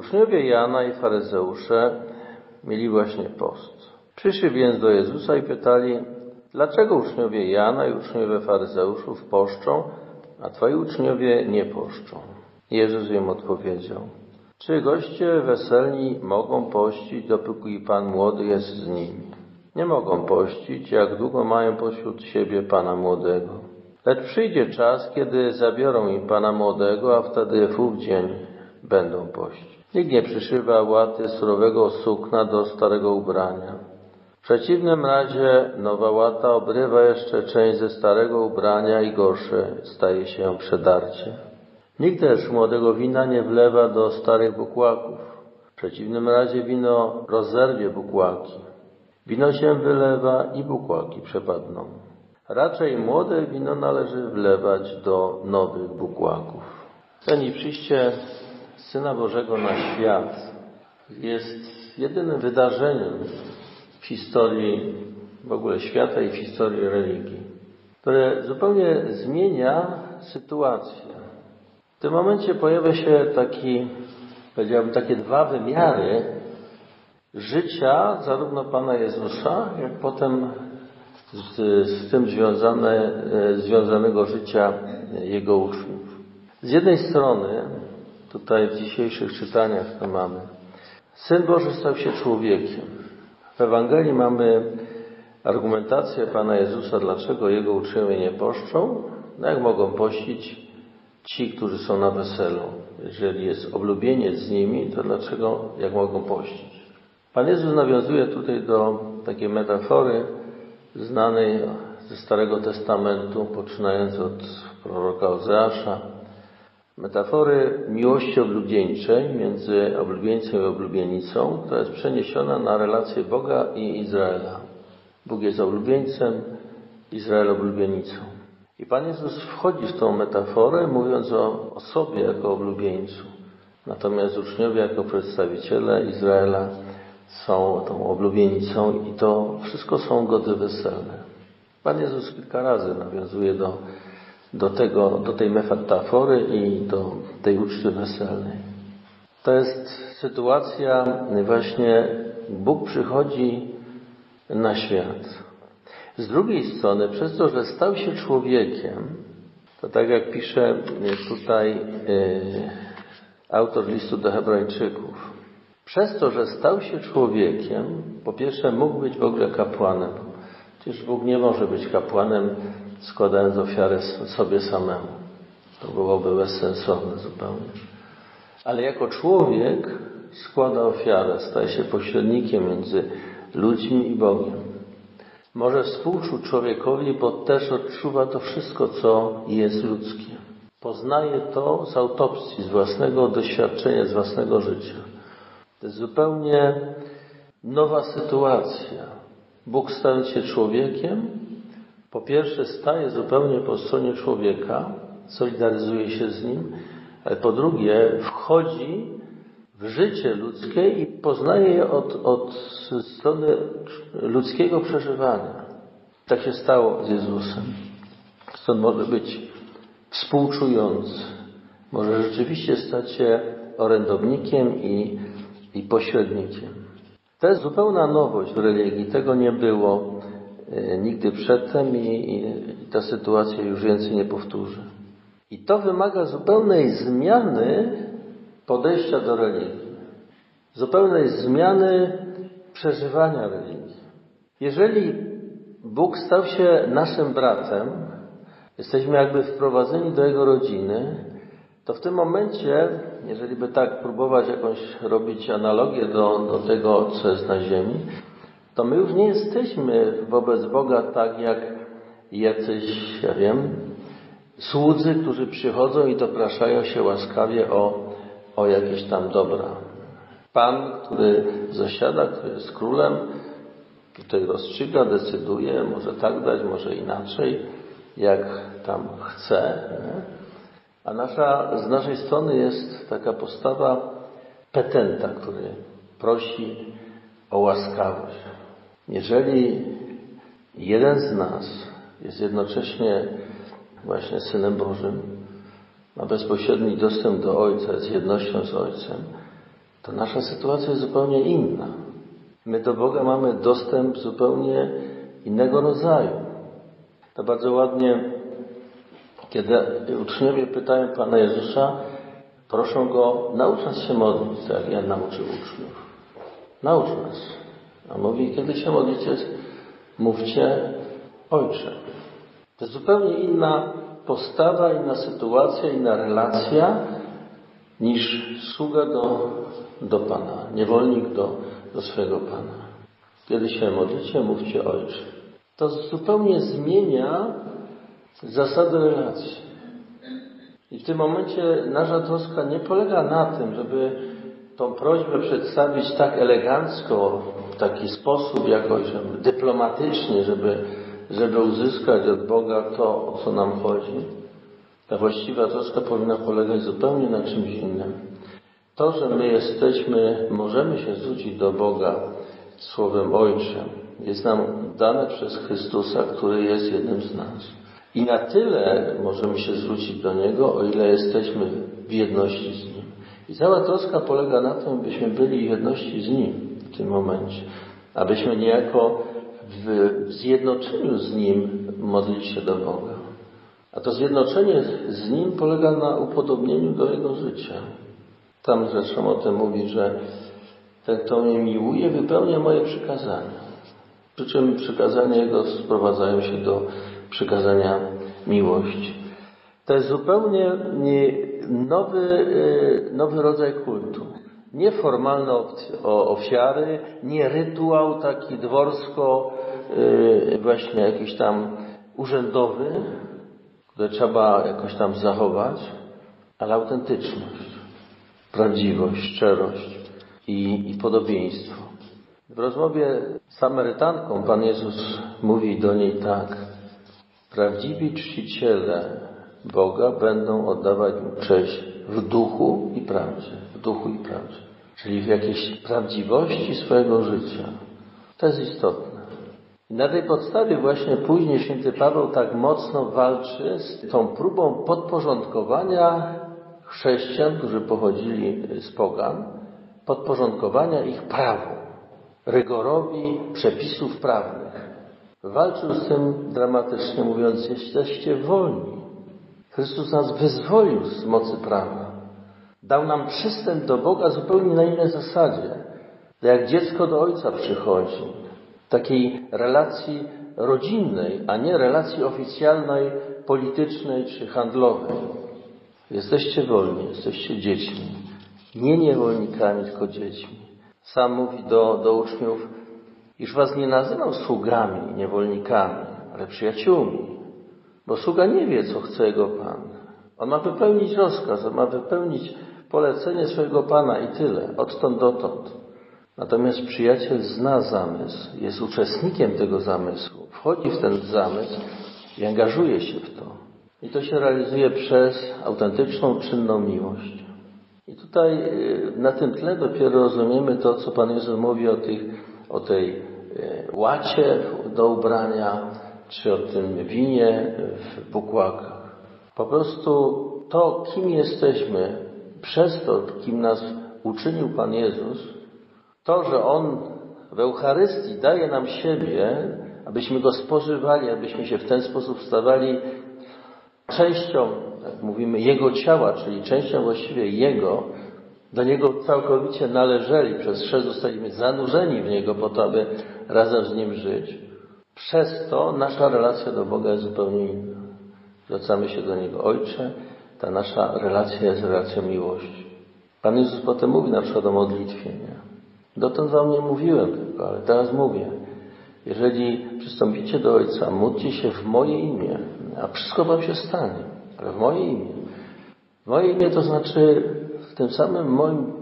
Uczniowie Jana i faryzeusze mieli właśnie post. Przyszli więc do Jezusa i pytali, dlaczego uczniowie Jana i uczniowie faryzeuszów poszczą, a twoi uczniowie nie poszczą? Jezus im odpowiedział, czy goście weselni mogą pościć, dopóki Pan młody jest z nimi? Nie mogą pościć, jak długo mają pośród siebie Pana młodego. Lecz przyjdzie czas, kiedy zabiorą im Pana młodego, a wtedy w ów dzień będą pościć. Nikt nie przyszywa łaty surowego sukna do starego ubrania. W przeciwnym razie nowa łata obrywa jeszcze część ze starego ubrania i gorsze staje się przedarcie. Nikt też młodego wina nie wlewa do starych bukłaków. W przeciwnym razie wino rozerwie bukłaki. Wino się wylewa i bukłaki przepadną. Raczej młode wino należy wlewać do nowych bukłaków. Ceni przyjście Syna Bożego na świat jest jedynym wydarzeniem w historii w ogóle świata i w historii religii, które zupełnie zmienia sytuację. W tym momencie pojawia się taki, powiedziałbym, takie dwa wymiary życia zarówno Pana Jezusa, jak potem z, z tym związane, związanego życia Jego uczniów. Z jednej strony, tutaj w dzisiejszych czytaniach to mamy, Syn Boży stał się człowiekiem. W Ewangelii mamy argumentację Pana Jezusa, dlaczego Jego uczniowie nie poszczą, no jak mogą pościć ci, którzy są na weselu. Jeżeli jest oblubieniec z nimi, to dlaczego, jak mogą pościć? Pan Jezus nawiązuje tutaj do takiej metafory znanej ze Starego Testamentu, poczynając od proroka Ozeasza, metafory miłości oblubieńczej między oblubieńcem i oblubienicą, która jest przeniesiona na relację Boga i Izraela. Bóg jest oblubieńcem, Izrael oblubienicą. I Pan Jezus wchodzi w tą metaforę, mówiąc o, o sobie jako oblubieńcu. Natomiast uczniowie jako przedstawiciele Izraela są tą oblubienicą i to wszystko są gody weselne. Pan Jezus kilka razy nawiązuje do, do, tego, do tej metafory i do tej uczty weselnej. To jest sytuacja właśnie Bóg przychodzi na świat. Z drugiej strony, przez to, że stał się człowiekiem, to tak jak pisze tutaj yy, autor listu do Hebrajczyków, przez to, że stał się człowiekiem, po pierwsze mógł być w ogóle kapłanem. Przecież Bóg nie może być kapłanem składając ofiarę sobie samemu. To byłoby bezsensowne zupełnie. Ale jako człowiek składa ofiarę, staje się pośrednikiem między ludźmi i Bogiem. Może współczuć człowiekowi, bo też odczuwa to wszystko, co jest ludzkie. Poznaje to z autopsji, z własnego doświadczenia, z własnego życia. To jest zupełnie nowa sytuacja. Bóg stając się człowiekiem, po pierwsze staje zupełnie po stronie człowieka, solidaryzuje się z nim, ale po drugie wchodzi w życie ludzkie i poznaje je od, od strony ludzkiego przeżywania. Tak się stało z Jezusem. Stąd może być współczujący, może rzeczywiście stać się orędownikiem i, i pośrednikiem. To jest zupełna nowość w religii. Tego nie było nigdy przedtem i, i ta sytuacja już więcej nie powtórzy. I to wymaga zupełnej zmiany podejścia do religii, zupełnej zmiany przeżywania religii. Jeżeli Bóg stał się naszym bratem, jesteśmy jakby wprowadzeni do Jego rodziny, to w tym momencie, jeżeli by tak próbować jakąś robić analogię do, do tego, co jest na ziemi, to my już nie jesteśmy wobec Boga tak jak jacyś, ja wiem, słudzy, którzy przychodzą i dopraszają się łaskawie o, o jakieś tam dobra. Pan, który zasiada, który jest królem, tutaj rozstrzyga, decyduje, może tak dać, może inaczej, jak tam chce. Nie? A nasza, z naszej strony jest taka postawa petenta, który prosi o łaskawość. Jeżeli jeden z nas jest jednocześnie właśnie Synem Bożym, ma bezpośredni dostęp do Ojca, jest jednością z Ojcem, to nasza sytuacja jest zupełnie inna. My do Boga mamy dostęp zupełnie innego rodzaju. To bardzo ładnie, kiedy uczniowie pytają Pana Jezusa, proszą Go, naucz nas się modlić, tak jak ja nauczył uczniów. Naucz nas. A mówi, kiedy się modlicie, mówcie Ojcze. To jest zupełnie inna postawa, inna sytuacja, inna relacja niż sługa do, do Pana, niewolnik do, do swojego Pana. Kiedy się modlicie, mówcie Ojcze. To zupełnie zmienia zasady relacji. I w tym momencie nasza troska nie polega na tym, żeby tą prośbę przedstawić tak elegancko, w taki sposób jakoś dyplomatycznie, żeby, żeby uzyskać od Boga to, o co nam chodzi. Ta właściwa troska powinna polegać zupełnie na czymś innym. To, że my jesteśmy, możemy się zwrócić do Boga słowem Ojcze, jest nam dane przez Chrystusa, który jest jednym z nas. I na tyle możemy się zwrócić do Niego, o ile jesteśmy w jedności z Nim. I cała troska polega na tym, byśmy byli jedności z Nim w tym momencie, abyśmy niejako w zjednoczeniu z Nim modlić się do Boga. A to zjednoczenie z Nim polega na upodobnieniu do Jego życia. Tam zresztą o tym mówi, że ten, kto mnie miłuje, wypełnia moje przykazania. Przy czym przykazania Jego sprowadzają się do przykazania miłości. To jest zupełnie nowy, y, nowy rodzaj kultu. Nie formalne ofiary, nie rytuał taki dworsko, y, właśnie jakiś tam urzędowy, które trzeba jakoś tam zachować, ale autentyczność, prawdziwość, szczerość i, i podobieństwo. W rozmowie z Samarytanką Pan Jezus mówi do niej tak. Prawdziwi czciciele Boga będą oddawać Mu cześć w duchu i prawdzie. W duchu i prawdzie. Czyli w jakiejś prawdziwości swojego życia. To jest istotne. I na tej podstawie właśnie później święty Paweł tak mocno walczy z tą próbą podporządkowania chrześcijan, którzy pochodzili z pogan, podporządkowania ich prawu, rygorowi przepisów prawnych. Walczył z tym dramatycznie mówiąc, jesteście wolni. Chrystus nas wyzwolił z mocy prawa. Dał nam przystęp do Boga zupełnie na innej zasadzie. Jak dziecko do ojca przychodzi. Takiej relacji rodzinnej, a nie relacji oficjalnej, politycznej czy handlowej. Jesteście wolni, jesteście dziećmi. Nie niewolnikami, tylko dziećmi. Sam mówi do, do uczniów, iż was nie nazywam sługami, niewolnikami, ale przyjaciółmi. Bo sługa nie wie, co chce jego Pan. On ma wypełnić rozkaz, on ma wypełnić polecenie swojego Pana i tyle, odtąd dotąd. Natomiast przyjaciel zna zamysł, jest uczestnikiem tego zamysłu, wchodzi w ten zamysł i angażuje się w to. I to się realizuje przez autentyczną, czynną miłość. I tutaj y, na tym tle dopiero rozumiemy to, co Pan Jezus mówi o, tych, o tej y, łacie do ubrania, czy o tym winie w bukłakach. Po prostu to, kim jesteśmy, przez to, kim nas uczynił Pan Jezus, to, że On w Eucharystii daje nam siebie, abyśmy Go spożywali, abyśmy się w ten sposób stawali częścią, jak mówimy, Jego ciała, czyli częścią właściwie Jego, do Niego całkowicie należeli, przez chrzest zostaliśmy zanurzeni w Niego po to, aby razem z Nim żyć. Przez to nasza relacja do Boga jest zupełnie inna. Zwracamy się do Niego Ojcze, ta nasza relacja jest relacją miłości. Pan Jezus potem mówi na przykład o modlitwie. Nie? Dotąd Wam nie mówiłem tylko, ale teraz mówię. Jeżeli przystąpicie do Ojca, módlcie się w moje imię, a wszystko Wam się stanie, ale w moje imię. W moje imię to znaczy w tym samym moim,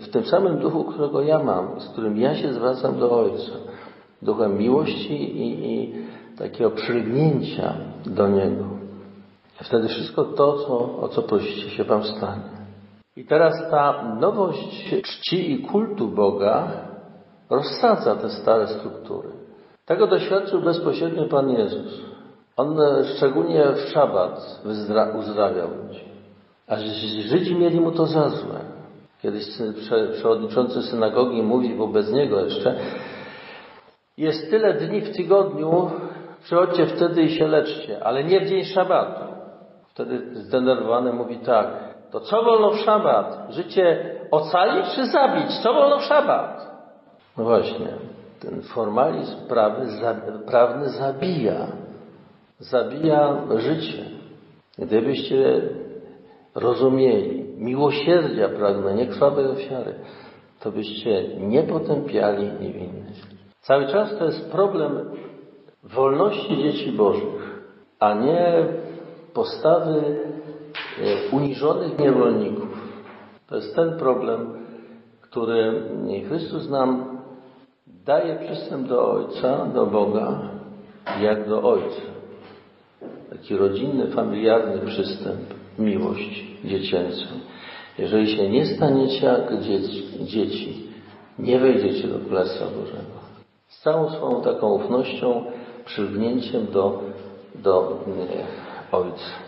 w tym samym duchu, którego ja mam, z którym ja się zwracam do Ojca duchem miłości i, i takiego przylgnięcia do Niego. Wtedy wszystko to, co, o co prosicie się Wam stanie. I teraz ta nowość czci i kultu Boga rozsadza te stare struktury. Tego doświadczył bezpośrednio Pan Jezus. On szczególnie w szabat uzdrawiał ludzi. A Żydzi mieli mu to za złe. Kiedyś przewodniczący synagogi mówi wobec niego jeszcze, jest tyle dni w tygodniu, przychodźcie wtedy i się leczcie, ale nie w dzień szabatu. Wtedy zdenerwowany mówi tak, to co wolno w szabat? Życie ocalić czy zabić? Co wolno w szabat? No właśnie, ten formalizm prawny, za- prawny zabija. Zabija życie. Gdybyście rozumieli miłosierdzia pragnę, nie krwawej ofiary, to byście nie potępiali niewinnych. Cały czas to jest problem wolności dzieci bożych, a nie postawy e, uniżonych niewolników. To jest ten problem, który Chrystus nam daje przystęp do Ojca, do Boga, jak do Ojca. Taki rodzinny, familiarny przystęp, miłość dziecięcą. Jeżeli się nie staniecie jak dzieci, dzieci nie wejdziecie do Królestwa Bożego. Z całą swoją taką ufnością, przylgnięciem do, do e, Ojca.